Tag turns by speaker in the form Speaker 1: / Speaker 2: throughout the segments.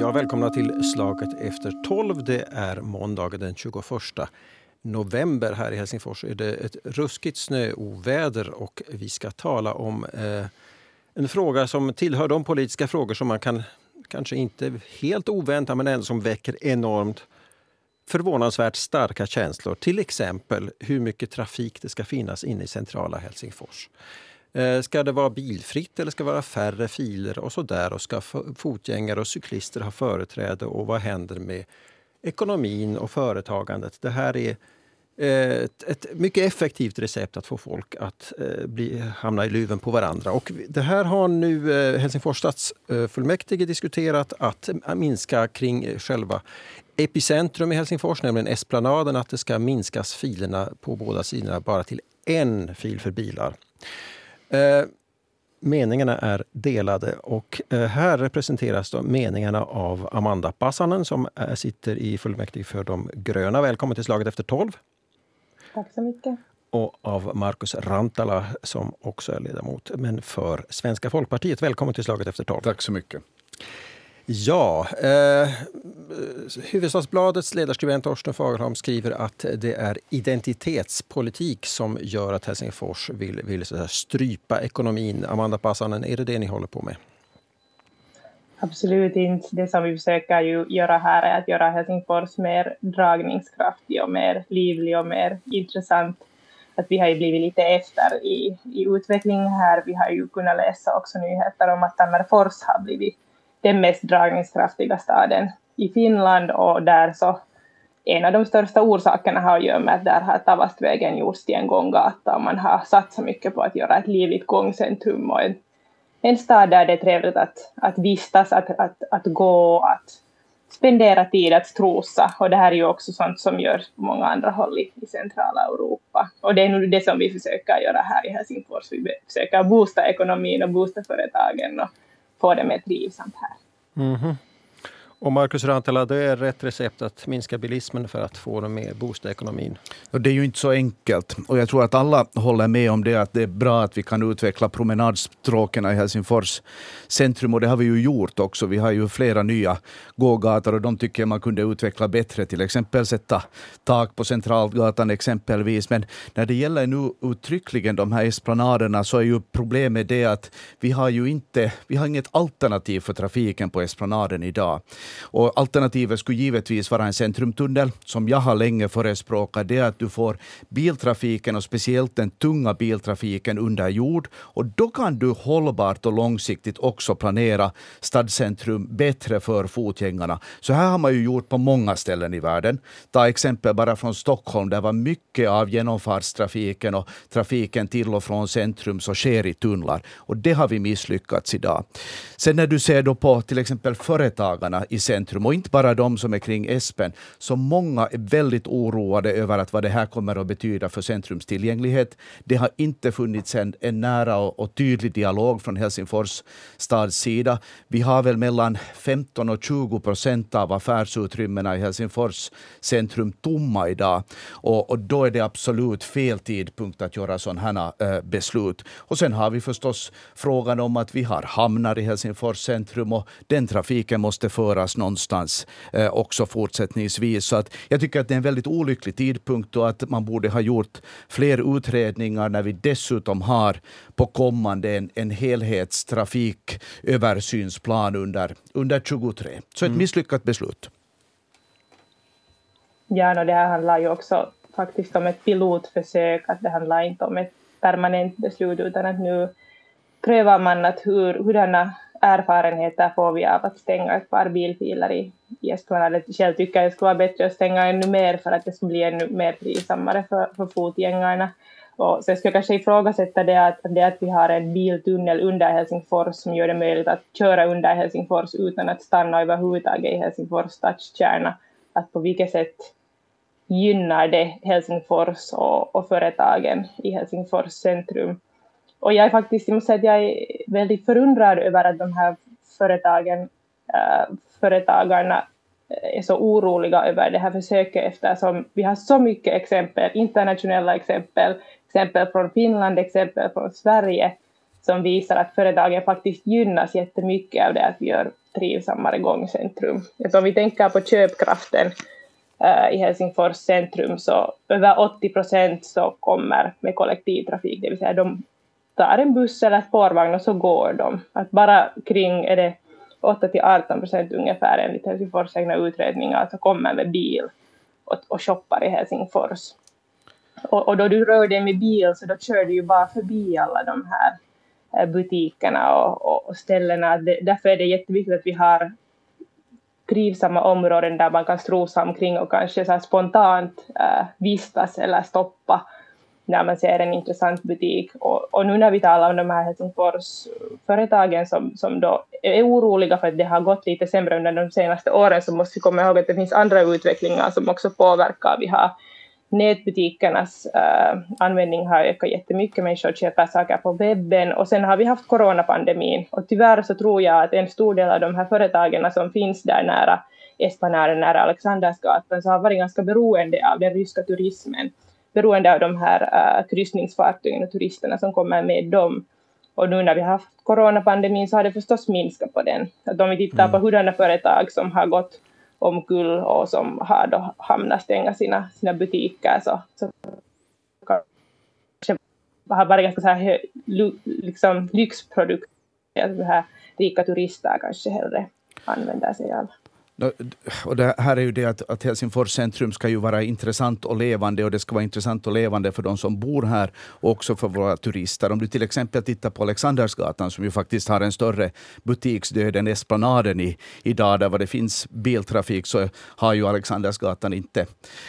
Speaker 1: Ja, välkomna till Slaget efter 12. Det är måndagen den 21 november. Här i Helsingfors är det ett ruskigt snöoväder och vi ska tala om eh, en fråga som tillhör de politiska frågor som man kan, kanske inte helt oväntat, men ändå som väcker enormt förvånansvärt starka känslor. Till exempel hur mycket trafik det ska finnas inne i centrala Helsingfors. Eh, ska det vara bilfritt eller ska det vara färre filer och så där? Och ska fotgängare och cyklister ha företräde och vad händer med ekonomin och företagandet? Det här är eh, ett, ett mycket effektivt recept att få folk att eh, bli, hamna i luven på varandra. Och det här har nu Helsingfors stadsfullmäktige diskuterat att minska kring själva epicentrum i Helsingfors, nämligen Esplanaden, att det ska minskas filerna på båda sidorna bara till en fil för bilar. Eh, meningarna är delade och eh, här representeras då meningarna av Amanda Passanen som är, sitter i fullmäktige för de gröna. Välkommen till Slaget efter 12.
Speaker 2: Tack så mycket.
Speaker 1: Och av Markus Rantala som också är ledamot, men för Svenska folkpartiet. Välkommen till Slaget efter 12.
Speaker 3: Tack så mycket.
Speaker 1: Ja, eh, Hufvudstadsbladets ledarskribent Torsten Fagerholm skriver att det är identitetspolitik som gör att Helsingfors vill, vill så strypa ekonomin. Amanda Passanen, är det det ni håller på med?
Speaker 2: Absolut inte. Det som vi försöker ju göra här är att göra Helsingfors mer dragningskraftig och mer livlig och mer intressant. Att vi har ju blivit lite efter i, i utvecklingen här. Vi har ju kunnat läsa också nyheter om att Tammerfors har blivit den mest dragningskraftiga staden i Finland och där så en av de största orsakerna har att göra med att där har Tavastvägen gjorts till en gånggata och man har satsat mycket på att göra ett livligt gångcentrum och en, en stad där det är trevligt att, att vistas, att, att, att gå, att spendera tid, att strosa. Och det här är ju också sånt som görs på många andra håll i, i centrala Europa. Och det är nog det som vi försöker göra här i Helsingfors. Vi försöker boosta ekonomin och boosta företagen och få det mer trivsamt här.
Speaker 1: Mm -hmm. Och Markus Rantala, det är rätt recept att minska bilismen för att få med boosta ekonomin?
Speaker 3: Det är ju inte så enkelt. Och jag tror att alla håller med om det, att det är bra att vi kan utveckla promenadstråken i Helsingfors centrum. Och det har vi ju gjort också. Vi har ju flera nya gågator och de tycker jag man kunde utveckla bättre. Till exempel sätta tak på Centralgatan exempelvis. Men när det gäller nu uttryckligen de här esplanaderna så är ju problemet det att vi har ju inte, vi har inget alternativ för trafiken på esplanaden idag. Och alternativet skulle givetvis vara en centrumtunnel, som jag har länge förespråkat. Det är att du får biltrafiken, och speciellt den tunga biltrafiken, under jord. Och då kan du hållbart och långsiktigt också planera stadscentrum bättre för fotgängarna. Så här har man ju gjort på många ställen i världen. Ta exempel bara från Stockholm, där var mycket av genomfartstrafiken och trafiken till och från centrum så sker i tunnlar. Och det har vi misslyckats idag. Sen när du ser då på till exempel företagarna i centrum och inte bara de som är kring Espen. Så många är väldigt oroade över att vad det här kommer att betyda för centrums tillgänglighet. Det har inte funnits en, en nära och, och, tydlig dialog från Helsingfors stads sida. Vi har väl mellan 15 och 20 procent av affärsutrymmena i Helsingfors centrum tomma idag. Och, och då är det absolut fel tidpunkt att göra sådana här äh, beslut. Och sen har vi förstås frågan om att vi har hamnar i Helsingfors centrum och den trafiken måste föras göras någonstans eh, också fortsättningsvis. Så att jag tycker att det är en väldigt olycklig tidpunkt och att man borde ha gjort fler utredningar när vi dessutom har på kommande en, en helhetstrafiköversynsplan under, under 23. Så ett mm. misslyckat beslut.
Speaker 2: Ja, no, det här handlar ju också faktiskt om ett pilotförsök, att det handlar inte om ett permanent beslut utan att nu prövar man att hur, hurdana erfarenheter får vi av att stänga ett par bilfiler i, i Esplanad. Själv tycker jag det skulle vara bättre att stänga ännu mer för att det skulle bli ännu mer trivsammare för, för fotgängarna. Och så jag skulle kanske ifrågasätta det att, det att vi har en biltunnel under Helsingfors som gör det möjligt att köra under Helsingfors utan att stanna överhuvudtaget i Helsingfors stadskärna. Att på vilket sätt gynnar det Helsingfors och, och företagen i Helsingfors centrum och jag är faktiskt, jag måste säga att jag är väldigt förundrad över att de här företagen, äh, företagarna eh, är så oroliga över det här försöket eftersom vi har så mycket exempel, internationella exempel, exempel från Finland, exempel från Sverige, som visar att företagen faktiskt gynnas jättemycket av det att vi gör trivsammare gångcentrum. Att om vi tänker på köpkraften äh, i Helsingfors centrum så över 80 procent så kommer med kollektivtrafik, det vill säga de tar en buss eller spårvagn och så går de. Att bara kring är det 8 till 18 procent ungefär enligt Helsingfors egna utredningar alltså kommer med bil och, och shoppar i Helsingfors. Och, och, då du rör dig med bil så då kör du ju bara förbi alla de här eh, butikerna och, och, och ställena. Det, därför är det jätteviktigt att vi har trivsamma områden där man kan strosa omkring och kanske så spontant äh, vistas eller stoppa när man ser en intressant butik. Och, och nu när vi talar om de här Helsingforsföretagen som, som då är oroliga för att det har gått lite sämre under de senaste åren så måste vi komma ihåg att det finns andra utvecklingar som också påverkar. Vi har nätbutikernas äh, användning har ökat jättemycket, människor köper saker på webben och sen har vi haft coronapandemin och tyvärr så tror jag att en stor del av de här företagen som finns där nära Espanaren, nära Alexandersgatan, så har varit ganska beroende av den ryska turismen beroende av de här uh, kryssningsfartygen och turisterna som kommer med dem. Och nu när vi har haft coronapandemin så har det förstås minskat på den. Att om vi tittar mm. på hurdana företag som har gått omkull och som har då hamnat stänga sina, sina butiker så, så kanske har varit ganska så här liksom lyxprodukter. Alltså här rika turister kanske hellre använder sig av.
Speaker 3: Och det här är ju det att, att Helsingfors centrum ska ju vara intressant och levande och det ska vara intressant och levande för de som bor här och också för våra turister. Om du till exempel tittar på Alexandersgatan som ju faktiskt har en större butiksdöd än Esplanaden i, idag där det finns biltrafik så har ju Alexandersgatan inte,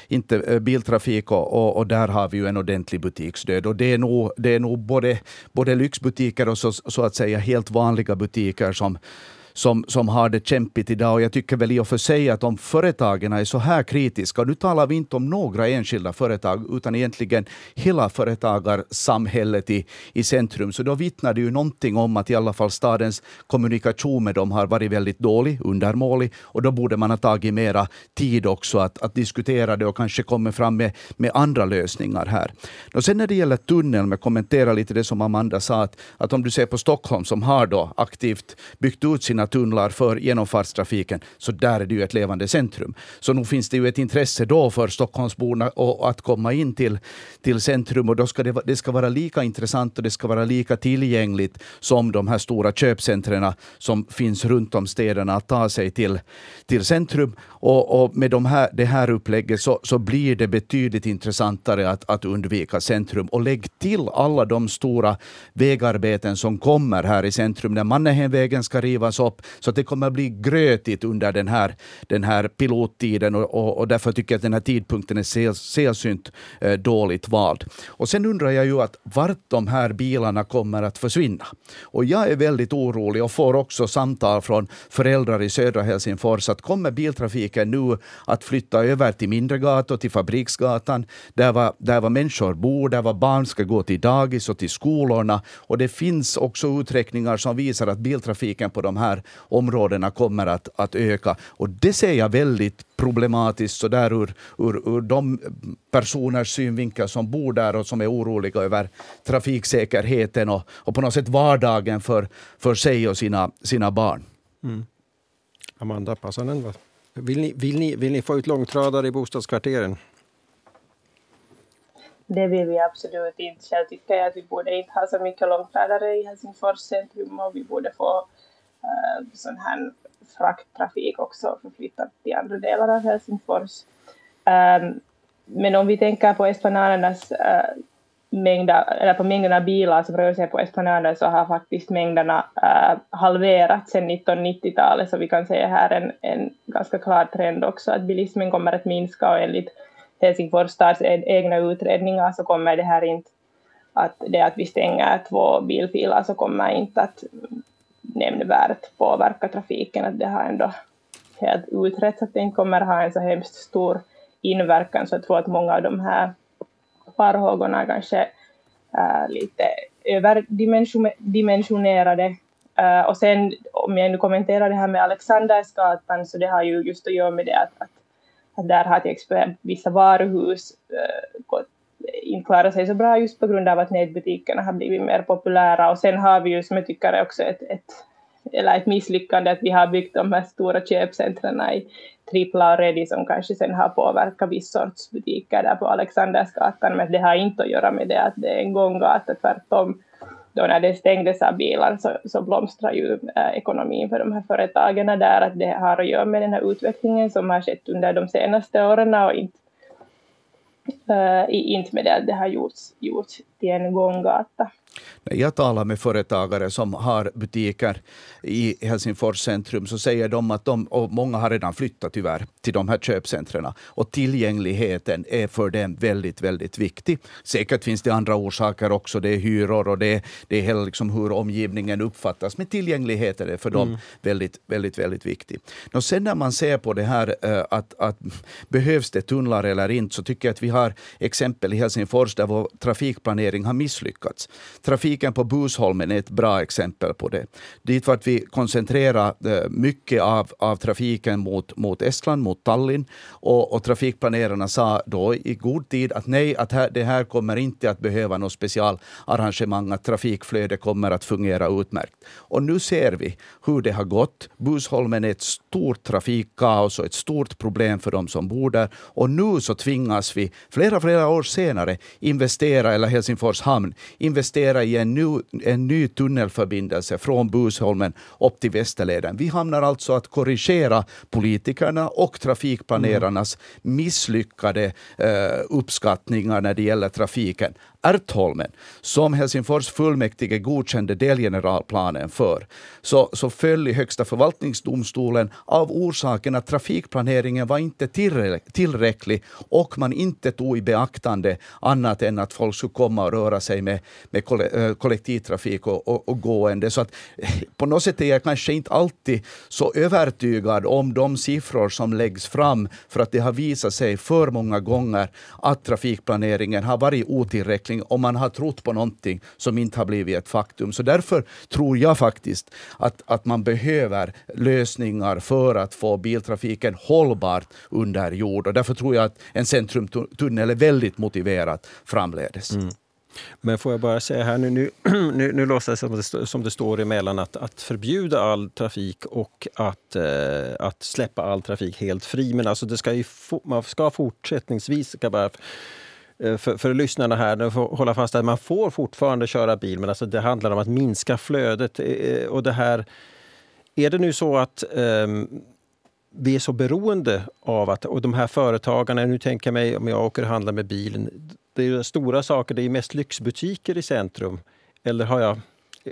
Speaker 3: inte eh, biltrafik och, och, och, där har vi ju en ordentlig butiksdöd. Och det är nog, det är nog både, både lyxbutiker och så, så att säga helt vanliga butiker som som, som har det kämpigt idag. Och jag tycker väl i och för sig att om företagen är så här kritiska, och nu talar vi inte om några enskilda företag, utan egentligen hela företagarsamhället i, i centrum, så då vittnar det ju någonting om att i alla fall stadens kommunikation med dem har varit väldigt dålig, undermålig, och då borde man ha tagit mera tid också att, att diskutera det och kanske komma fram med, med andra lösningar här. Och sen när det gäller tunneln, jag kommenterar lite det som Amanda sa, att, att om du ser på Stockholm som har då aktivt byggt ut sina tunnlar för genomfartstrafiken, så där är det ju ett levande centrum. Så nog finns det ju ett intresse då för Stockholmsborna att komma in till, till centrum och då ska det, det ska vara lika intressant och det ska vara lika tillgängligt som de här stora köpcentren som finns runt om städerna att ta sig till, till centrum. Och, och med de här, det här upplägget så, så blir det betydligt intressantare att, att undvika centrum. Och lägg till alla de stora vägarbeten som kommer här i centrum. När Mannerheimvägen ska rivas upp, så att det kommer att bli grötigt under den här, den här pilottiden och, och, och därför tycker jag att den här tidpunkten är sällsynt eh, dåligt vald. Och sen undrar jag ju att vart de här bilarna kommer att försvinna. Och jag är väldigt orolig och får också samtal från föräldrar i södra Helsingfors att kommer biltrafiken nu att flytta över till mindre gator, till Fabriksgatan, där var, där var människor bor, där var barn ska gå till dagis och till skolorna. Och det finns också uträkningar som visar att biltrafiken på de här områdena kommer att, att öka. Och det ser jag väldigt problematiskt så där ur, ur, ur de personers synvinkel som bor där och som är oroliga över trafiksäkerheten och, och på något sätt vardagen för, för sig och sina, sina barn. Mm.
Speaker 1: Amanda Passanen, vill ni, vill, ni, vill ni få ut långtradare i bostadskvarteren?
Speaker 2: Det vill vi absolut inte. Själv tycker jag att vi borde inte ha så mycket långtradare i Helsingfors centrum och vi borde få Eh, sån här frakttrafik också förflyttad till andra delar av Helsingfors. Um, men om vi tänker på esplanadernas uh, eh, mängder, eller på mängderna bilar som rör sig på esplanaden så har faktiskt mängderna uh, halverats sedan 1990-talet, så vi kan se här en, en ganska klar trend också att bilismen kommer att minska och enligt Helsingfors stads e-, egna utredningar så kommer det här inte att det att vi stänger två bilfiler så kommer inte att nämnvärt påverka trafiken, att det har ändå helt utretts att det inte kommer ha en så hemskt stor inverkan, så jag tror att många av de här farhågorna är kanske äh, lite överdimensionerade. Äh, och sen om jag nu kommenterar det här med Alexandersgatan, så det har ju just att göra med det att, att, att där har till exempel vissa varuhus äh, gått inte klarat sig så bra just på grund av att nätbutikerna har blivit mer populära. Och sen har vi ju, som jag tycker också ett, ett, eller ett misslyckande, att vi har byggt de här stora köpcentren i Tripla och Redi som kanske sen har påverkat viss sorts butiker där på Alexandersgatan, men det har inte att göra med det att det är en gånggata, tvärtom då när det stängdes av bilar så, så blomstrar ju äh, ekonomin för de här företagen där, att det har att göra med den här utvecklingen som har skett under de senaste åren och inte, Uh, inte med det att det har gjorts, gjorts till en gånggata.
Speaker 3: När jag talar med företagare som har butiker i Helsingfors centrum så säger de att de, och många har redan flyttat tyvärr, till de här köpcentren. Och tillgängligheten är för dem väldigt, väldigt viktig. Säkert finns det andra orsaker också. Det är hyror och det, det är liksom hur omgivningen uppfattas. Men tillgängligheten är för dem mm. väldigt, väldigt, väldigt viktig. Och sen när man ser på det här eh, att, att behövs det tunnlar eller inte så tycker jag att vi har exempel i Helsingfors där vår trafikplanering har misslyckats. Trafiken på Busholmen är ett bra exempel på det. Dit vart vi koncentrerar eh, mycket av, av trafiken mot, mot Estland, mot Tallinn. Och, och trafikplanerarna sa då i god tid att nej, att här, det här kommer inte att behöva något specialarrangemang, att trafikflödet kommer att fungera utmärkt. Och nu ser vi hur det har gått. Busholmen är ett stort trafikkaos och ett stort problem för de som bor där. Och nu så tvingas vi, flera, flera år senare, investera, eller Helsingfors hamn, investera i en ny, en ny tunnelförbindelse från Busholmen upp till Västerleden. Vi hamnar alltså att korrigera politikerna och trafikplanerarnas misslyckade eh, uppskattningar när det gäller trafiken. Ärtholmen, som Helsingfors fullmäktige godkände delgeneralplanen för, så, så föll i Högsta förvaltningsdomstolen av orsaken att trafikplaneringen var inte tillräcklig och man inte tog i beaktande annat än att folk skulle komma och röra sig med, med eh, kollektivtrafik och, och, och gående. Så att, eh, på något sätt är jag kanske inte alltid så övertygad om de siffror som läggs fram för att det har visat sig för många gånger att trafikplaneringen har varit otillräcklig någonting om man har trott på någonting som inte har blivit ett faktum. Så därför tror jag faktiskt att, att man behöver lösningar för att få biltrafiken hållbart under jord. Och därför tror jag att en centrumtunnel är väldigt motiverat framledes. Mm.
Speaker 1: Men får jag bara säga här nu, nu, nu, nu låtsas jag som det, som det står emellan att, att förbjuda all trafik och att, eh, att släppa all trafik helt fri. Men alltså det ska ju, man ska fortsättningsvis, ska bara Eh, för, för lyssnarna här, får hålla fast att man får fortfarande köra bil, men alltså det handlar om att minska flödet. Eh, eh, och det här, är det nu så att um, vi är så beroende av att, och de här företagarna, nu tänker jag mig om jag åker och handlar med bilen, det är stora saker, det är mest lyxbutiker i centrum. Eller har jag,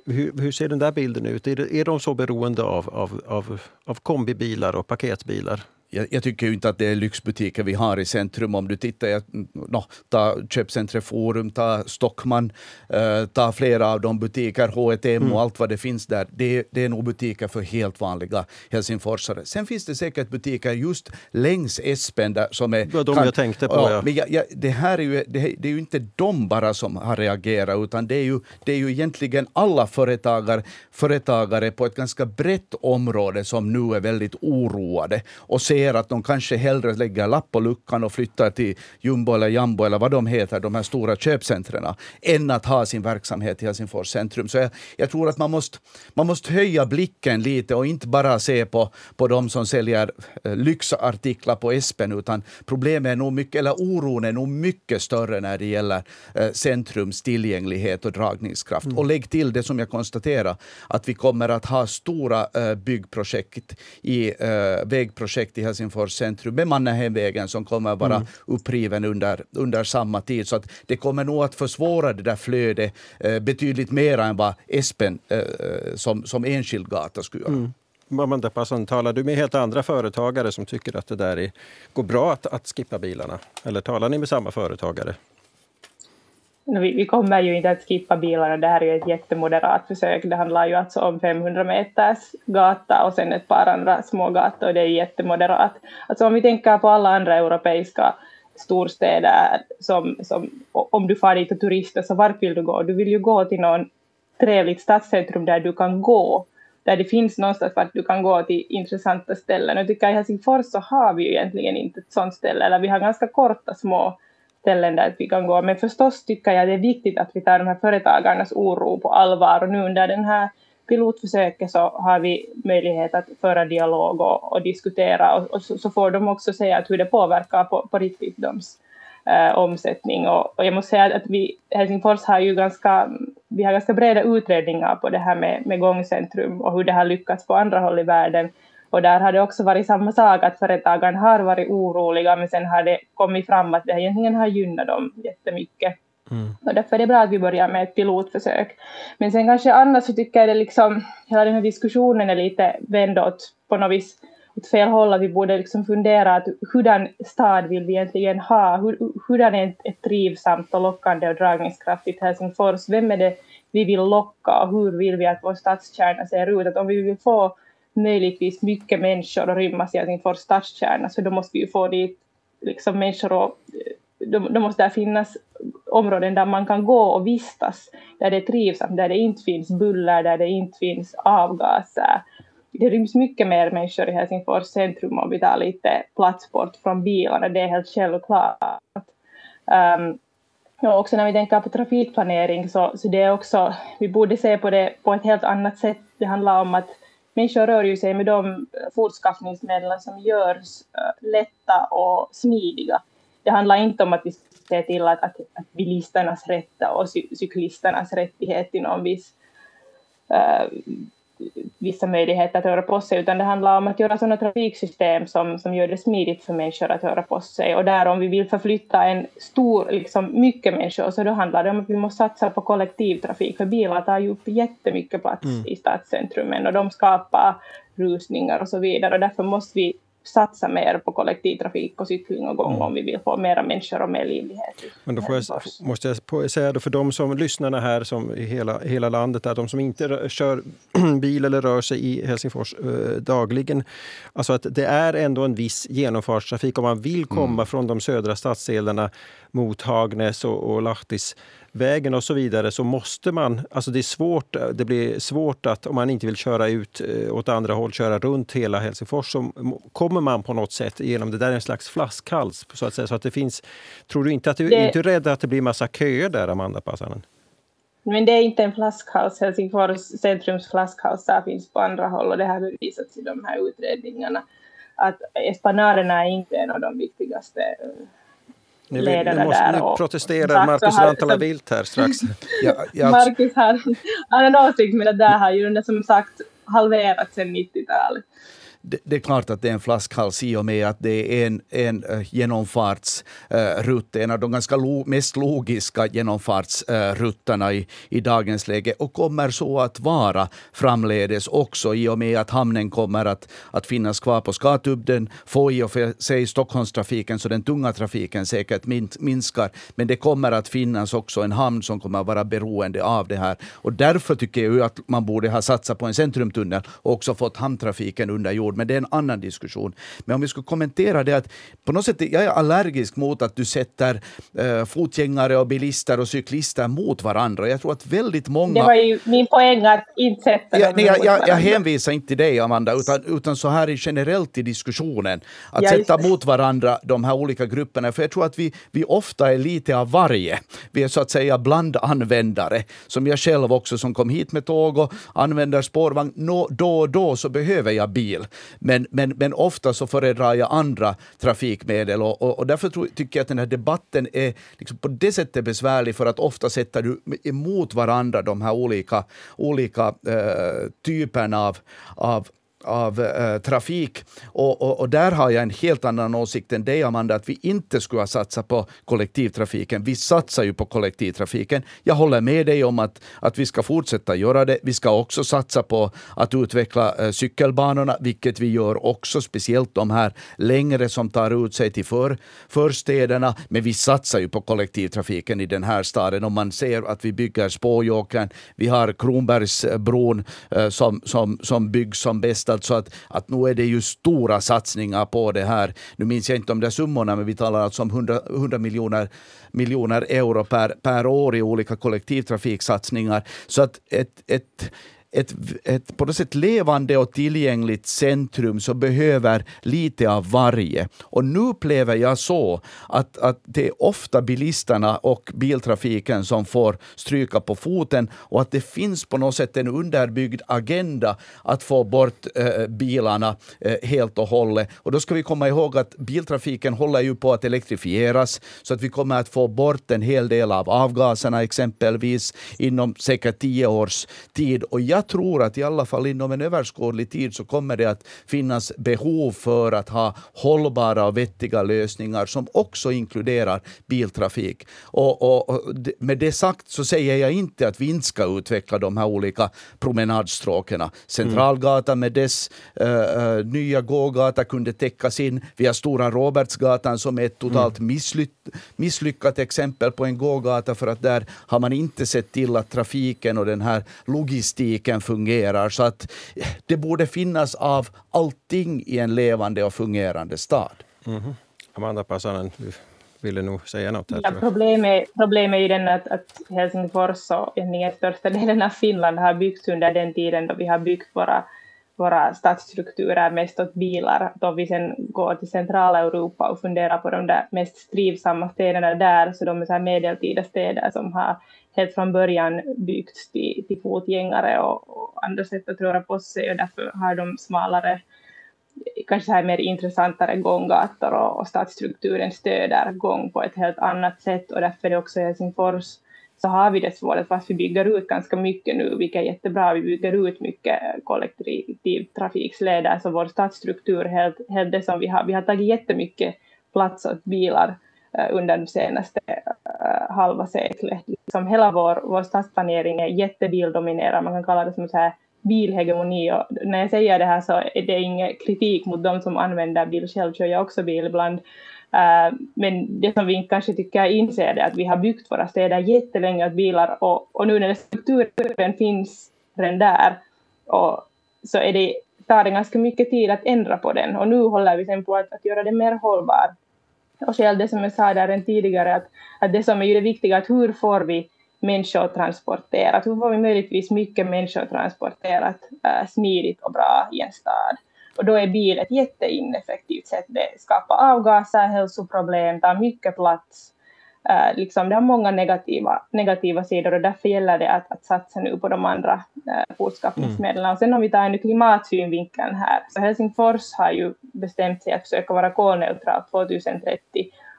Speaker 1: hur, hur ser den där bilden ut? Är, är de så beroende av, av, av, av kombibilar och paketbilar?
Speaker 3: Jag, jag, tycker ju inte att det är lyxbutiker vi har i centrum. Om du tittar, jag, no, ta köpcentret Forum, ta Stockman, uh, ta flera av de butiker, H&M mm. och allt vad det finns där. Det, det är nog butiker för helt vanliga helsingforsare. Sen finns det säkert butiker just längs Espen där, som är...
Speaker 1: Det var de kan, jag tänkte på. Ja.
Speaker 3: Men jag, jag, det här är ju, det, det, är ju inte de bara som har reagerat, utan det är ju, det är ju egentligen alla företagare, företagare på ett ganska brett område som nu är väldigt oroade och ser ser att de kanske hellre lägger lapp på luckan och flyttar till Jumbo eller Jambo eller vad de heter, de här stora köpcentren, än att ha sin verksamhet i Helsingfors centrum. Så jag, jag, tror att man måste, man måste höja blicken lite och inte bara se på, på de som säljer eh, lyxartiklar på Espen, utan problemet är nog mycket, eller oron är nog mycket större när det gäller eh, centrums tillgänglighet och dragningskraft. Mm. Och lägg till det som jag konstaterar, att vi kommer att ha stora eh, byggprojekt i vägprojekt i Helsingfors centrum med Mannerheimvägen som kommer att vara mm. uppriven under, under samma tid. Så att det kommer nog att försvåra det där flödet eh, betydligt mer än vad Espen eh, eh som, som enskild gata skulle göra. Mm.
Speaker 1: Talar du med helt andra företagare som tycker att det där är, går bra att, att skippa bilarna? Eller talar ni med samma företagare?
Speaker 2: Vi, vi, kommer ju inte att skippa bilarna, det här är ju ett jättemoderat försök. Det handlar ju alltså om 500 meters gata och sen ett par andra små gator och det är jättemoderat. Alltså om vi tänker på alla andra europeiska storstäder, som, som, om du far dit och turistar, så vart vill du gå? Du vill ju gå till någon trevligt stadscentrum där du kan gå, där det finns någonstans vart du kan gå till intressanta ställen. Och jag tycker i Helsingfors så har vi ju egentligen inte ett sånt ställe, eller vi har ganska korta små ställen där vi kan gå. Men förstås tycker jag det är viktigt att vi tar de här företagarnas oro på allvar och nu under den här pilotförsöket så har vi möjlighet att föra dialog och, och diskutera och, och så, så, får de också säga att hur det påverkar på, på riktigt deras eh, omsättning. Och, och, jag måste säga att vi, Helsingfors har ju ganska, vi har ganska breda utredningar på det här med, med gångcentrum och hur det har lyckats på andra håll i världen. Och där har det också varit samma sak, att företagen har varit oroliga, men sen har det kommit fram att det egentligen har gynnat dem jättemycket. Mm. Och därför är det bra att vi börjar med ett pilotförsök. Men sen kanske annars så tycker jag det liksom, hela den här diskussionen är lite vänd åt på något vis åt fel håll, att vi borde liksom fundera att hurdan stad vill vi egentligen ha? Hur, hurdan är ett, ett trivsamt och lockande och dragningskraftigt Helsingfors? Vem är det vi vill locka och hur vill vi att vår stadskärna ser ut? Att om vi vill få möjligtvis mycket människor att rymmas i Helsingfors stadskärna så då måste vi ju få dit liksom människor och eh, då, då måste det finnas områden där man kan gå och vistas, där det är trivsamt, där det inte finns buller, där det inte finns avgaser. Det ryms mycket mer människor i Helsingfors centrum om vi tar lite plats bort från bilarna, det är helt självklart. Um, och också när vi tänker på trafikplanering så, så det är också, vi borde se på det på ett helt annat sätt. Det handlar om att människor rör ju sig med de fortskaffningsmedel som görs eh, lätta och smidiga. Det handlar inte om att vi ser till att, att, att bilisternas rätta och cyklisternas rättighet i någon viss uh, vissa möjligheter att röra på sig, utan det handlar om att göra sådana trafiksystem som, som gör det smidigt för människor att röra på sig. Och där om vi vill förflytta en stor, liksom mycket människor, så då handlar det om att vi måste satsa på kollektivtrafik, för bilar tar ju upp jättemycket plats mm. i stadscentrumen och de skapar rusningar och så vidare. Och därför måste vi satsa mer på kollektivtrafik och cykling och gång mm. om vi vill få mera människor och mer livlighet.
Speaker 1: Men då jag, måste jag säga då för de som lyssnarna här som i hela, hela landet, är de som inte kör bil eller rör sig i Helsingfors eh, dagligen, alltså att det är ändå en viss genomfartstrafik om man vill komma mm. från de södra stadsdelarna mot Hagnäs och, och Lahtis vägen och så vidare så måste man, alltså det är svårt, det blir svårt att om man inte vill köra ut eh, åt andra håll, köra runt hela Helsingfors så kommer man på något sätt igenom det där är en slags flaskhals så att säga. Så att det finns, tror du inte att du det... är inte rädd att det blir massa köer där Amanda Passanen?
Speaker 2: Men det är inte en flaskhals, Helsingfors centrums flaskhalsar finns på andra håll och det har bevisats i de här utredningarna att espanaderna är inte en av de viktigaste eh,
Speaker 1: nu, ledarna nu, måste, där. Nu protesterar Marcus Rantala Bildt här strax.
Speaker 2: ja, jag... Marcus har, har en åsikt, men det där har ju som sagt halverats sedan 90-talet
Speaker 3: det, det, är klart att det är en flaskhals i och med att det är en, en eh, genomfartsrutt, en av de ganska lo, mest logiska genomfartsrutterna i, i dagens läge och kommer så att vara framledes också i och med att hamnen kommer att, att finnas kvar på Skatubden, få i och för sig Stockholmstrafiken så den tunga trafiken säkert min, minskar, men det kommer att finnas också en hamn som kommer att vara beroende av det här. Och därför tycker jag att man borde ha satsat på en centrumtunnel och också fått hamntrafiken under jord ord, men det är en annan diskussion. Men om vi skulle kommentera det att på något sätt, jag är allergisk mot att du sätter uh, fotgängare och bilister och cyklister mot varandra. Jag tror att väldigt många...
Speaker 2: Det var ju min poäng att inte sätta
Speaker 3: ja, dem jag, jag, jag hänvisar inte till dig, Amanda, utan, utan så här generellt i diskussionen. Att ja, sätta mot varandra de här olika grupperna, för jag tror att vi, vi ofta är lite av varje. Vi är så att säga blandanvändare, som jag själv också som kom hit med tåg och använder spårvagn. No, då och då så behöver jag bil. Men, men, men ofta så föredrar jag andra trafikmedel och, och, och därför tror, tycker jag att den här debatten är liksom på det sättet besvärlig för att ofta sätter du emot varandra de här olika, olika eh, typerna av, av av äh, trafik. Och, och, och, där har jag en helt annan åsikt än dig, Amanda, att vi inte skulle ha satsat på kollektivtrafiken. Vi satsar ju på kollektivtrafiken. Jag håller med dig om att, att vi ska fortsätta göra det. Vi ska också satsa på att utveckla äh, cykelbanorna, vilket vi gör också, speciellt de här längre som tar ut sig till för, förstäderna. Men vi satsar ju på kollektivtrafiken i den här staden. Om man ser att vi bygger Spåjåkern, vi har Kronbergsbron äh, som, som, som byggs som bästa Alltså att, att nu är det ju stora satsningar på det här. Nu minns jag inte de där summorna, men vi talar alltså om 100, 100 miljoner, miljoner euro per, per år i olika kollektivtrafiksatsningar. Så att ett, ett ett, ett på något sätt levande och tillgängligt centrum som behöver lite av varje. Och nu upplever jag så att, att det är ofta bilisterna och biltrafiken som får stryka på foten och att det finns på något sätt en underbyggd agenda att få bort eh, bilarna eh, helt och hållet. Och då ska vi komma ihåg att biltrafiken håller ju på att elektrifieras så att vi kommer att få bort en hel del av avgaserna exempelvis inom säkert tio års tid. Och jag tror att i alla fall inom en överskådlig tid så kommer det att finnas behov för att ha hållbara och vettiga lösningar som också inkluderar biltrafik. Och, och, och med det sagt så säger jag inte att vi inte ska utveckla de här olika promenadstråken. Centralgatan med dess uh, nya gågata kunde täckas in. Vi har Stora Robertsgatan som är ett totalt mm. misslyck misslyckat exempel på en gågata för att där har man inte sett till att trafiken och den här logistiken fungerar. Så att det borde finnas av allting i en levande och fungerande stad.
Speaker 1: Mm -hmm. Amanda Pasanen, du ville nog säga något här.
Speaker 2: Ja, problemet, problemet är ju den att, att Helsingfors och egentligen största delen av Finland har byggts under den tiden då vi har byggt våra våra stadsstrukturer mest åt bilar. Då vi sen går till centrala Europa och funderar på de där mest trivsamma städerna där, så de är så här medeltida städer som har helt från början byggts till, till fotgängare och, och andra sätt att röra på sig och därför har de smalare kanske så här mer intressantare gånggator och, och stadsstrukturen stöder gång på ett helt annat sätt och därför är det också Helsingfors så har vi det svårt fast vi bygger ut ganska mycket nu, vilket är jättebra. Vi bygger ut mycket kollektivtrafiksleder, så vår stadsstruktur helt, helt det som vi har. Vi har tagit jättemycket plats åt bilar Eh, under det senaste uh, halva seklet. Liksom hela vår, vår stadsplanering är jättebildominerad, man kan kalla det som så här bilhegemoni. Och när jag säger det här så är det ingen kritik mot de som använder bil. Själv kör jag också bil ibland. Uh, men det som vi kanske tycker inser är att vi har byggt våra städer jättelänge åt bilar och, och nu när strukturen finns redan där och så är det, tar det ganska mycket tid att ändra på den och nu håller vi sen på att, att göra det mer hållbar. Och själv det som jag sa där än tidigare att, att det som är ju det viktiga att hur får vi människor transporterat, hur får vi möjligtvis mycket människor transporterat äh, smidigt och bra i en stad. Och då är bil ett jätteineffektivt sätt. Det skapar avgaser, hälsoproblem, tar mycket plats. Uh, liksom, det har många negativa, negativa sidor och därför gäller det att, att satsa nu på de andra uh, fortskaffningsmedlen. Mm. Och sen om vi tar en klimatsynvinkeln här, så Helsingfors har ju bestämt sig att försöka vara kolneutralt 2030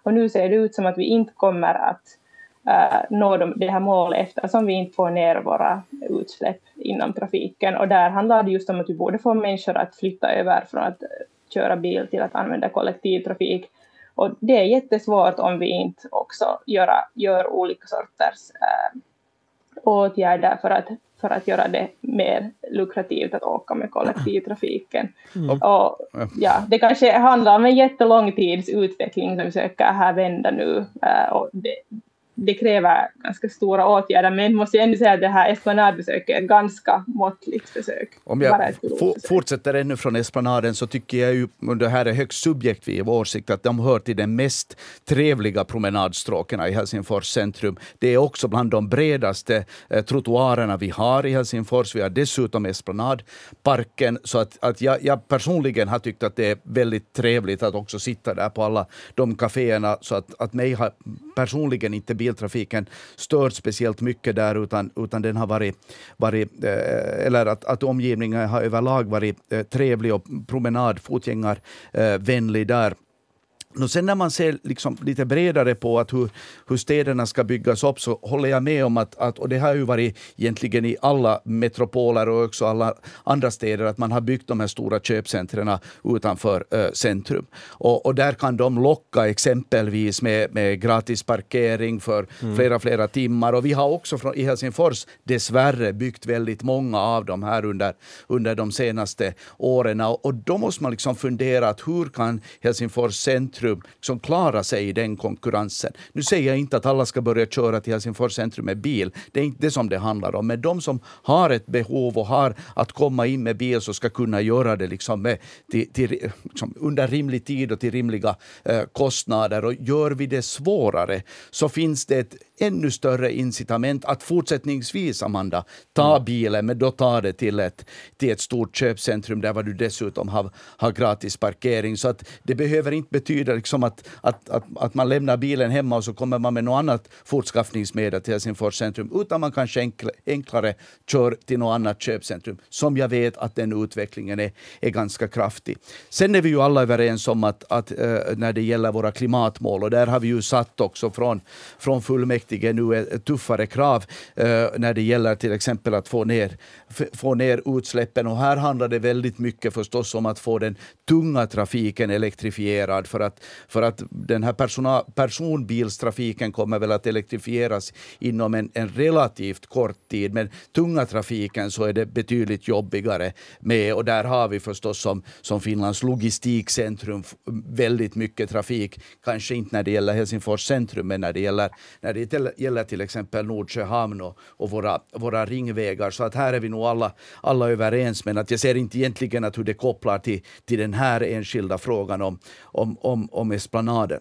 Speaker 2: och nu ser det ut som att vi inte kommer att uh, nå de, det här målet eftersom vi inte får ner våra utsläpp inom trafiken. Och där handlar det just om att vi borde få människor att flytta över från att köra bil till att använda kollektivtrafik. Och det är jättesvårt om vi inte också göra, gör olika sorters äh, åtgärder för att, för att göra det mer lukrativt att åka med kollektivtrafiken. Mm. Och, ja, det kanske handlar om en jättelång tids utveckling som vi försöker här vända nu. Äh, och det, det kräver ganska stora åtgärder, men måste jag ändå säga att det här esplanadbesöket är ett ganska måttligt försök.
Speaker 3: Om jag fortsätter ännu från esplanaden så tycker jag ju, och det här är högst subjektiv åsikt, att de hör till de mest trevliga promenadstråken i Helsingfors centrum. Det är också bland de bredaste eh, trottoarerna vi har i Helsingfors. Vi har dessutom Esplanadparken, så att, att jag, jag personligen har tyckt att det är väldigt trevligt att också sitta där på alla de kaféerna, så att, att mig har personligen inte biltrafiken stört speciellt mycket där, utan, utan den har varit, varit eh, eller att, att omgivningen har överlag varit eh, trevlig och promenad, fotgängarvänlig där. Och sen när man ser liksom lite bredare på att hur, hur städerna ska byggas upp så håller jag med om att, att, och det har ju varit egentligen i alla metropoler och också alla andra städer, att man har byggt de här stora köpcentren utanför äh, centrum. Och, och där kan de locka exempelvis med, med gratis parkering för mm. flera, flera timmar. Och vi har också från, i Helsingfors dessvärre byggt väldigt många av de här under, under de senaste åren. Och då måste man liksom fundera att hur kan Helsingfors centrum centrum som klarar sig i den konkurrensen. Nu säger jag inte att alla ska börja köra till Helsingfors centrum med bil. Det är inte det som det handlar om. Men de som har ett behov och har att komma in med bil så ska kunna göra det liksom med, till, till, liksom under rimlig tid och till rimliga eh, kostnader. Och gör vi det svårare så finns det ett ännu större incitament att fortsättningsvis, Amanda, ta mm. bilen, men då ta det till ett, till ett stort köpcentrum där du dessutom har, har gratis parkering. Så att det behöver inte betyda liksom att, att, att, att man lämnar bilen hemma och så kommer man med något annat fortskaffningsmedel till Helsingfors centrum, utan man kanske enkl, enklare kör till något annat köpcentrum, som jag vet att den utvecklingen är, är ganska kraftig. Sen är vi ju alla överens om att, att uh, när det gäller våra klimatmål, och där har vi ju satt också från, från fullmäktige nu är tuffare krav uh, när det gäller till exempel att få ner, få ner utsläppen. Och här handlar det väldigt mycket förstås om att få den tunga trafiken elektrifierad för att, för att den här persona, personbilstrafiken kommer väl att elektrifieras inom en, en relativt kort tid. Men tunga trafiken så är det betydligt jobbigare med och där har vi förstås som, som Finlands logistikcentrum väldigt mycket trafik. Kanske inte när det gäller Helsingfors centrum men när det gäller, när det gäller till exempel Nordsjöhamn och, och våra, våra ringvägar. Så att här är vi nog alla, alla överens men att jag ser inte egentligen att hur det kopplar till, till den här enskilda frågan om, om, om, om esplanaden.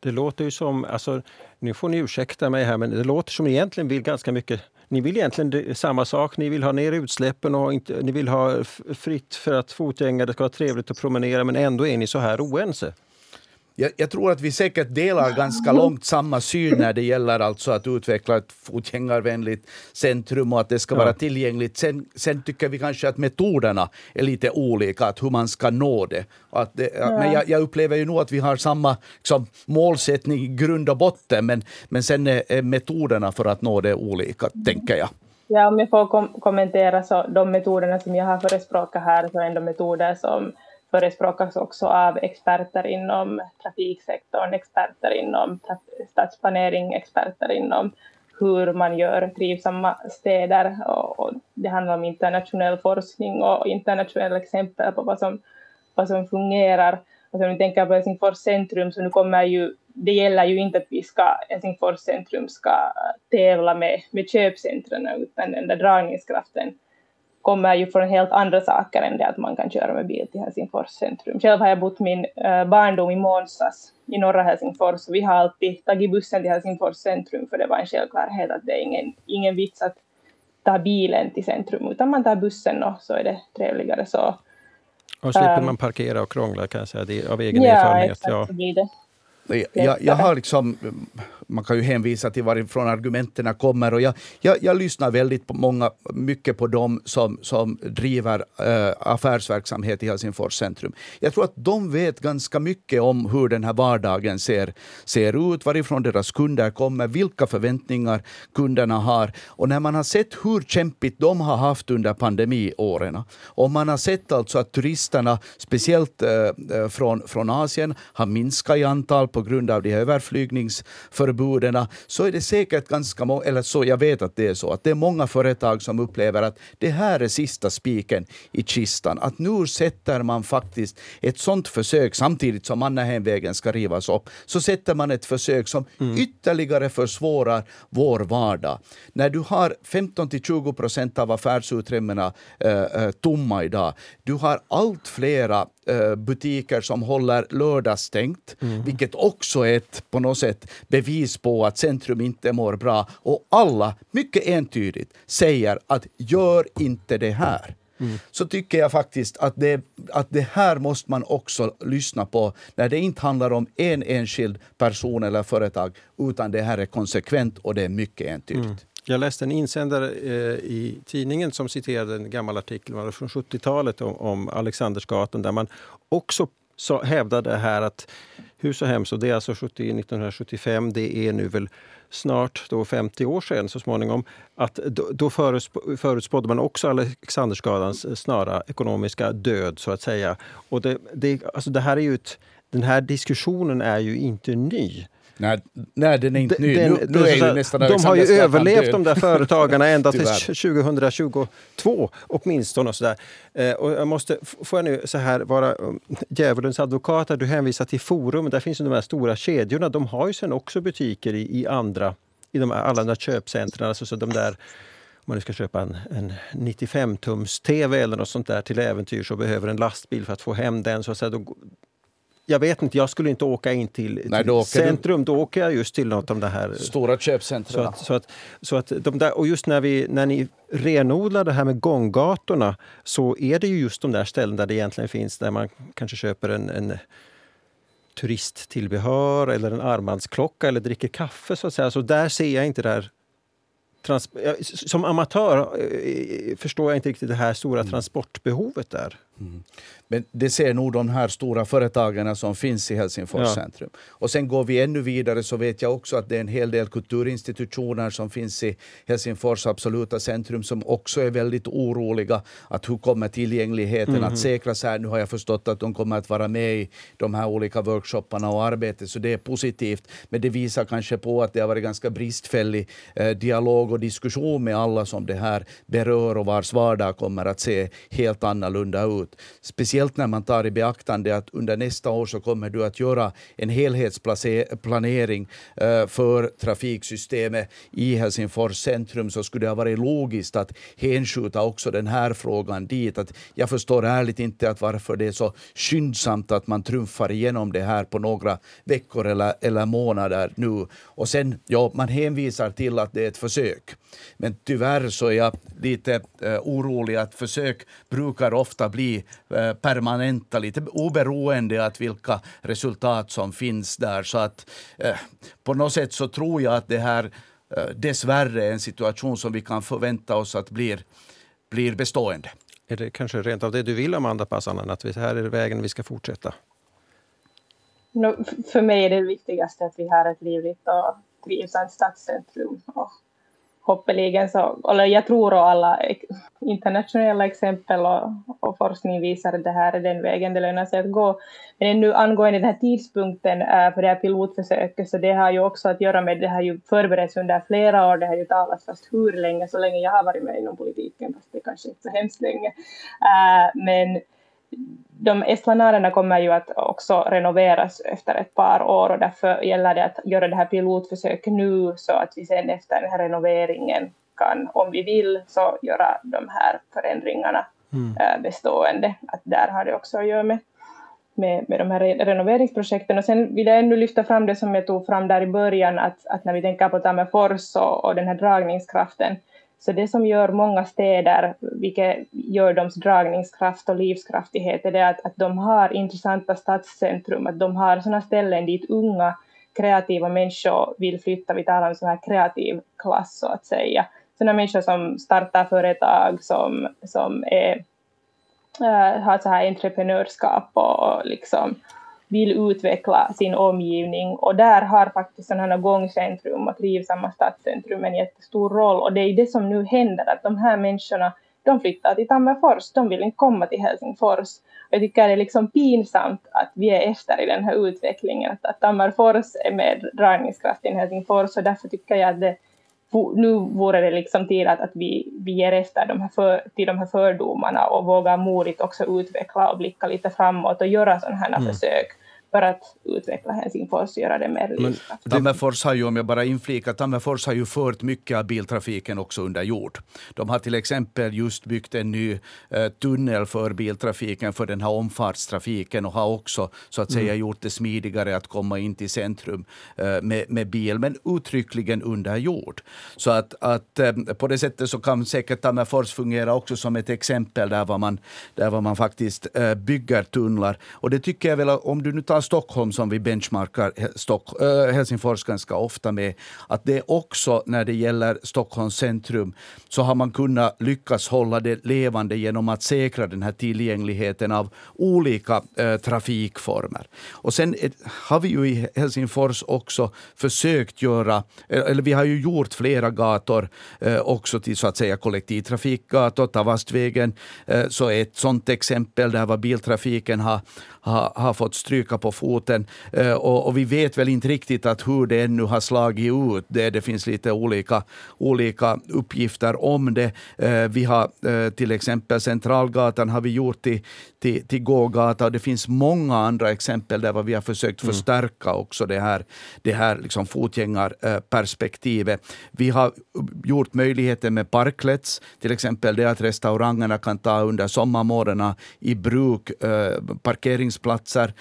Speaker 1: Det låter ju som, alltså, nu får ni ursäkta mig här, men det låter som egentligen vill ganska mycket ni vill egentligen samma sak. Ni vill ha ner utsläppen och inte, ni vill ha fritt för att fotgängare ska ha trevligt att promenera men ändå är ni så här oense.
Speaker 3: Jag, jag, tror att vi säkert delar ganska långt samma syn när det gäller alltså att utveckla ett fotgängarvänligt centrum och att det ska ja. vara tillgängligt. Sen, sen, tycker vi kanske att metoderna är lite olika, att hur man ska nå det. Att det ja. Men jag, jag, upplever ju nog att vi har samma liksom, målsättning i grund och botten, men, men sen är, är metoderna för att nå det olika, tänker jag.
Speaker 2: Ja, om jag får kom kommentera så de metoderna som jag har förespråkat här så är ändå metoder som förespråkas också av experter inom trafiksektorn, experter inom stadsplanering, experter inom hur man gör trivsamma städer. Och, det handlar om internationell forskning och internationella exempel på vad som, vad som fungerar. Alltså om vi tänker på Helsingfors centrum så nu kommer ju, det gäller ju inte att vi ska, Helsingfors centrum ska tävla med, med köpcentren utan den där dragningskraften kommer ju från helt andra saker än det att man kan köra med bil till Helsingfors centrum. Själv har jag bott min äh, barndom i Månsas i norra Helsingfors vi har alltid tagit bussen till Helsingfors centrum för det var en självklarhet att det är ingen, ingen vits att ta bilen till centrum utan man tar bussen och så är det trevligare så.
Speaker 1: Och slipper um, man parkera och krångla kan jag säga, det av egen ja, erfarenhet.
Speaker 2: Exakt, ja, så blir det.
Speaker 3: Jag, jag, har liksom, man kan ju hänvisa till varifrån argumenten kommer och jag, jag, jag lyssnar väldigt på många, mycket på dem som, som driver äh, affärsverksamhet i Helsingfors centrum. Jag tror att de vet ganska mycket om hur den här vardagen ser, ser ut, varifrån deras kunder kommer, vilka förväntningar kunderna har. Och när man har sett hur kämpigt de har haft under pandemiåren och man har sett alltså att turisterna, speciellt äh, från, från Asien, har minskat i antal på grund av de här överflygningsförbuden så är det säkert ganska många, eller så jag vet att det är så, att det är många företag som upplever att det här är sista spiken i kistan. Att nu sätter man faktiskt ett sånt försök samtidigt som Mannerheimvägen ska rivas upp, så sätter man ett försök som mm. ytterligare försvårar vår vardag. När du har 15 till 20 procent av affärsutrymmena äh, tomma idag, du har allt flera Eh, butiker som håller lördagsstängt, mm. vilket också är ett på något sätt bevis på att centrum inte mår bra. Och alla, mycket entydigt, säger att gör inte det här. Mm. så tycker jag faktiskt att det, att det här måste man också lyssna på när det inte handlar om en enskild person eller företag utan det här är konsekvent och det är mycket entydigt. Mm.
Speaker 1: Jag läste en insändare eh, i tidningen som citerade en gammal artikel från 70-talet om, om Alexandersgatan där man också så hävdade här att hur så hemskt, och det är alltså 70, 1975, det är nu väl snart då 50 år sedan så småningom, att då, då förutspådde man också Alexanderskadans eh, snara ekonomiska död så att säga. Och det, det, alltså det här är ju ett, den här diskussionen är ju inte ny.
Speaker 3: Nej, nej, den är inte ny. Den, nu, nu är ju nästan
Speaker 1: de har ju överlevt de där företagarna ända till 2022 åtminstone. Och så där. Eh, och jag måste, får jag nu så här vara um, djävulens advokat, du hänvisar till Forum, där finns ju de här stora kedjorna. De har ju sen också butiker i, i andra, i de, alla de där köpcentren. Alltså så de där om man nu ska köpa en, en 95-tums-tv eller något sånt där till äventyr så behöver en lastbil för att få hem den. Så att säga, då, jag vet inte, jag skulle inte åka in till,
Speaker 3: Nej,
Speaker 1: till centrum. Du... Då åker jag just till något av det här...
Speaker 3: Stora köpcentra.
Speaker 1: Så att, så att, så att de där, och just när, vi, när ni renodlar det här med gånggatorna så är det ju just de där ställen där det egentligen finns, där man kanske köper en, en turisttillbehör eller en armbandsklocka eller dricker kaffe. Så att säga. Så där ser jag inte det här som amatör eh, förstår jag inte riktigt det här stora mm. transportbehovet där. Mm.
Speaker 3: Men det ser nog de här stora företagen som finns i Helsingfors ja. centrum. Och sen går vi ännu vidare så vet jag också att det är en hel del kulturinstitutioner som finns i Helsingfors absoluta centrum som också är väldigt oroliga att hur kommer tillgängligheten mm. att säkras här. Nu har jag förstått att de kommer att vara med i de här olika workshopparna och arbetet så det är positivt. Men det visar kanske på att det har varit ganska bristfällig eh, dialog och diskussion med alla som det här berör och vars vardag kommer att se helt annorlunda ut. Speciellt Speciellt när man tar i beaktande att under nästa år så kommer du att göra en helhetsplanering eh, för trafiksystemet i Helsingfors centrum så skulle det ha varit logiskt att hänskjuta också den här frågan dit. Att jag förstår ärligt inte att varför det är så skyndsamt att man trumfar igenom det här på några veckor eller, eller månader nu. Och sen, ja, man hänvisar till att det är ett försök. Men tyvärr så är jag lite eh, orolig att försök brukar ofta bli eh, permanenta, lite oberoende av vilka resultat som finns där. Så att eh, på något sätt så tror jag att det här eh, dessvärre är en situation som vi kan förvänta oss att blir, blir bestående.
Speaker 1: Är det kanske rent av det du vill, Amanda Passanen, att vi, här är vägen vi ska fortsätta?
Speaker 2: No, för mig är det viktigaste att vi har ett livligt och trivsamt stadscentrum. Och hoppeligen så, eller jag tror att alla internationella exempel och, och, forskning visar att det här är den vägen det lönar sig att gå. Men nu angående den här tidpunkten äh, för det här pilotförsöket så det har ju också att göra med, det har ju förberetts under flera år, det har ju talats fast hur länge, så länge jag har varit med inom politiken, fast det kanske inte så hemskt länge. Äh, men de esplanaderna kommer ju att också renoveras efter ett par år och därför gäller det att göra det här pilotförsöket nu så att vi sen efter den här renoveringen kan, om vi vill, så göra de här förändringarna mm. äh, bestående. Att där har det också att göra med, med, med de här renoveringsprojekten. Och sen vill jag ännu lyfta fram det som jag tog fram där i början, att, att när vi tänker på Tammerfors och, och den här dragningskraften, så det som gör många städer, vilket gör deras dragningskraft och livskraftighet, är det att, att de har intressanta stadscentrum, att de har sådana ställen dit unga kreativa människor vill flytta. Vi talar om sån här kreativ klass så att säga. Sådana människor som startar företag, som, som är, äh, har så här entreprenörskap och liksom vill utveckla sin omgivning. Och där har faktiskt sådana här gångcentrum och trivsamma stadscentrum en jättestor roll. Och det är det som nu händer att de här människorna de flyttar till Tammerfors, de vill inte komma till Helsingfors. Jag tycker det är liksom pinsamt att vi är efter i den här utvecklingen, att, att Tammerfors är med dragningskraft i Helsingfors. Och därför tycker jag att det, nu vore det liksom tid att, att vi, vi ger efter de här för, till de här fördomarna och vågar modigt också utveckla och blicka lite framåt och göra sådana här mm. försök för att utveckla Helsingfors och göra det mer livskraftigt.
Speaker 3: Tammerfors har ju, om jag bara inflikar, Tammerfors har ju fört mycket av biltrafiken också under jord. De har till exempel just byggt en ny eh, tunnel för biltrafiken, för den här omfartstrafiken och har också så att säga mm. gjort det smidigare att komma in till centrum eh, med, med bil, men uttryckligen under jord. Så att, att eh, på det sättet så kan säkert Tammerfors fungera också som ett exempel där var man, där var man faktiskt eh, bygger tunnlar. Och det tycker jag väl, om du nu tar Stockholm som vi benchmarkar Stock, eh, äh, Helsingfors ganska ofta med, att det också när det gäller Stockholms centrum så har man kunnat lyckas hålla det levande genom att säkra den här tillgängligheten av olika äh, trafikformer. Och sen ett, har vi ju i Helsingfors också försökt göra, eh, eller vi har ju gjort flera gator äh, också till så att säga kollektivtrafikgator. Tavastvägen äh, så är ett sådant exempel där var biltrafiken har, har, har fått stryka på foten. Eh, och, och, vi vet väl inte riktigt att hur det ännu har slagit ut. Det, det finns lite olika, olika uppgifter om det. Eh, vi har eh, till exempel Centralgatan har vi gjort till, till, till gågata och det finns många andra exempel där vi har försökt mm. förstärka också det här, det här liksom fotgängarperspektivet. Vi har gjort möjligheter med parklets, till exempel det att restaurangerna kan ta under sommarmånaderna i bruk parkeringsplatser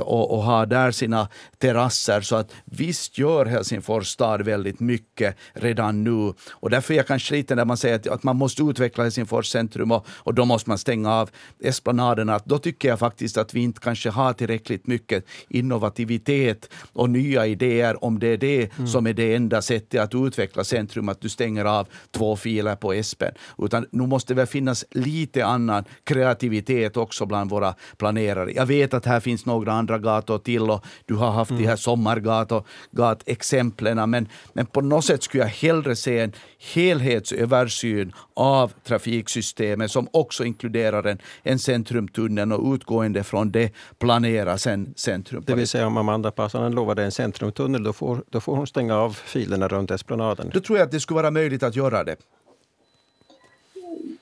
Speaker 3: och, och har där sina terrasser. Så att visst gör Helsingfors stad väldigt mycket redan nu. Och därför är jag kanske lite när man säger att, att man måste utveckla Helsingfors centrum och, och då måste man stänga av esplanaderna. Då tycker jag faktiskt att vi inte kanske har tillräckligt mycket innovativitet och nya idéer om det är det mm. som är det enda sättet att utveckla centrum, att du stänger av två filer på Espen. Utan nu måste det väl finnas lite annan kreativitet också bland våra planerare. Jag vet att här finns några andra gator till och du har haft mm. de här sommargatexemplen, men, men på något sätt skulle jag hellre se en helhetsöversyn av trafiksystemet som också inkluderar en, en centrumtunnel och utgående från det planera sen centrum.
Speaker 1: Det vill säga om Amanda Passanen lovade en centrumtunnel, då får, då får hon stänga av filerna runt Esplanaden?
Speaker 3: Då tror jag att det skulle vara möjligt att göra det.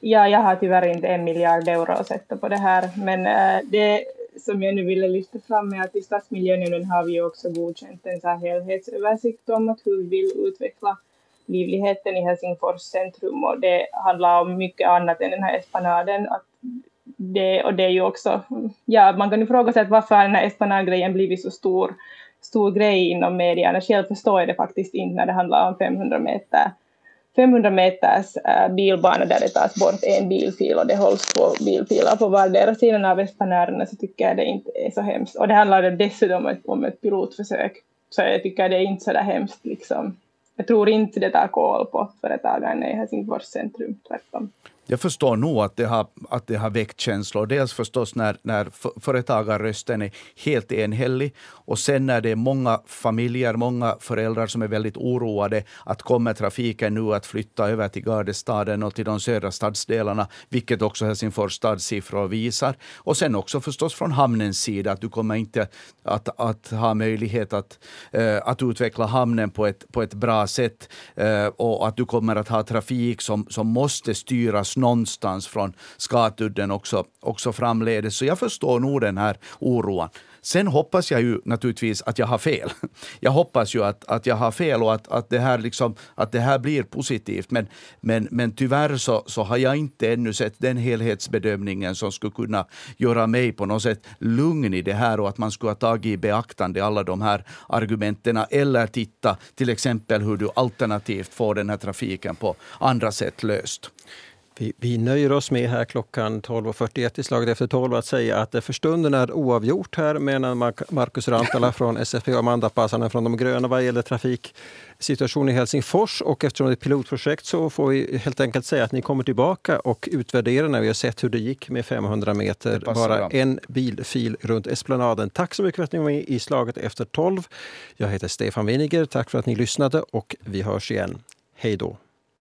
Speaker 2: Ja, jag har tyvärr inte en miljard euro att sätta på det här, men eh, det som jag nu ville lyfta fram är att i stadsmiljönämnden har vi också godkänt en så här helhetsöversikt om att hur vi vill utveckla livligheten i Helsingfors centrum och det handlar om mycket annat än den här esplanaden. Att det, och det är ju också, ja, man kan ju fråga sig varför den här esplanadgrejen blivit så stor, stor grej inom medierna. Själv förstår jag det faktiskt inte när det handlar om 500 meter 500 meters äh, bilbana där det tas bort en bilfil och det hålls två bilfiler på vardera sidan av Espanärerna så tycker jag det inte är så hemskt. Och det handlade dessutom om ett, om ett pilotförsök. Så jag tycker det är inte så där hemskt liksom. Jag tror inte det tar koll på företagarna i Helsingfors centrum, tvärtom.
Speaker 3: Jag förstår nog att det har, att det har väckt känslor. Dels förstås när, när företagarrösten är helt enhällig och sen när det är många familjer, många föräldrar som är väldigt oroade att kommer trafiken nu att flytta över till Gardestaden och till de södra stadsdelarna, vilket också Helsingfors stadssiffror visar. Och sen också förstås från hamnens sida att du kommer inte att, att ha möjlighet att, eh, att utveckla hamnen på ett, på ett bra sätt eh, och att du kommer att ha trafik som, som måste styras någonstans från Skatudden också, också framledes. Så jag förstår nog den här oron. Sen hoppas jag ju naturligtvis att jag har fel. Jag hoppas ju att, att jag har fel och att, att, det, här liksom, att det här blir positivt. Men, men, men tyvärr så, så har jag inte ännu sett den helhetsbedömningen som skulle kunna göra mig på något sätt lugn i det här och att man skulle ha tagit i beaktande alla de här argumenten eller titta till exempel hur du alternativt får den här trafiken på andra sätt löst.
Speaker 1: Vi, vi nöjer oss med här klockan 12.41 i slaget efter 12 att säga att det för stunden är oavgjort här mellan Markus Rantala från SFP och Amanda Passanen från De gröna vad gäller trafiksituationen i Helsingfors. Och eftersom det är ett pilotprojekt så får vi helt enkelt säga att ni kommer tillbaka och utvärderar när vi har sett hur det gick med 500 meter, bara en bilfil runt Esplanaden. Tack så mycket för att ni var med i slaget efter 12. Jag heter Stefan Winiger. Tack för att ni lyssnade och vi hörs igen. Hej då!